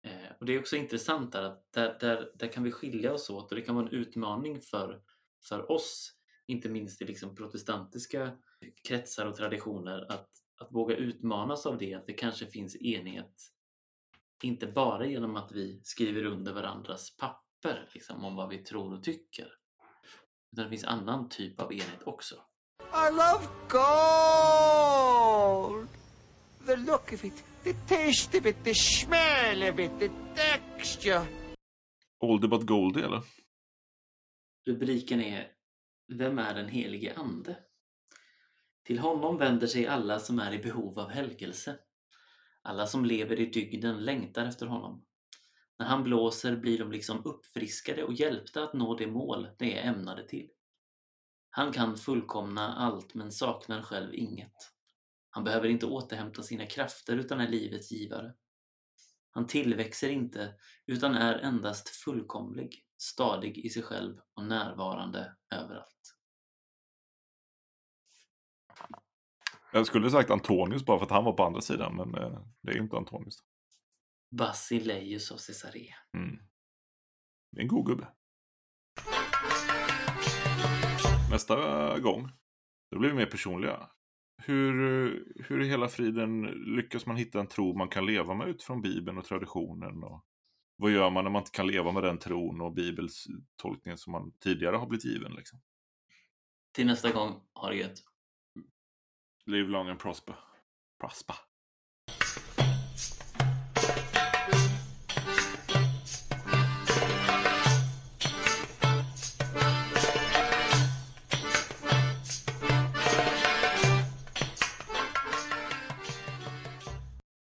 Eh, och Det är också intressant där att där, där, där kan vi skilja oss åt och det kan vara en utmaning för, för oss, inte minst i liksom protestantiska kretsar och traditioner, att, att våga utmanas av det, att det kanske finns enhet inte bara genom att vi skriver under varandras papper liksom, om vad vi tror och tycker. Utan det finns annan typ av enhet också. I love gold. The look of it, the taste of it, the smell of it, the texture. Oldie but Goldie eller? Rubriken är Vem är den helige Ande? Till honom vänder sig alla som är i behov av helgelse. Alla som lever i dygden längtar efter honom. När han blåser blir de liksom uppfriskade och hjälpta att nå det mål de är ämnade till. Han kan fullkomna allt men saknar själv inget. Han behöver inte återhämta sina krafter utan är livets givare. Han tillväxer inte utan är endast fullkomlig, stadig i sig själv och närvarande överallt. Jag skulle sagt Antonius bara för att han var på andra sidan, men eh, det är inte Antonius. Basileus av Caesarea. Mm. Det är en god gubbe. Nästa gång, då blir vi mer personliga. Hur, hur i hela friden lyckas man hitta en tro man kan leva med utifrån Bibeln och traditionen? Och vad gör man när man inte kan leva med den tron och Bibels tolkning som man tidigare har blivit given? Liksom? Till nästa gång, ha det gött. Live long and prosper. Prosper.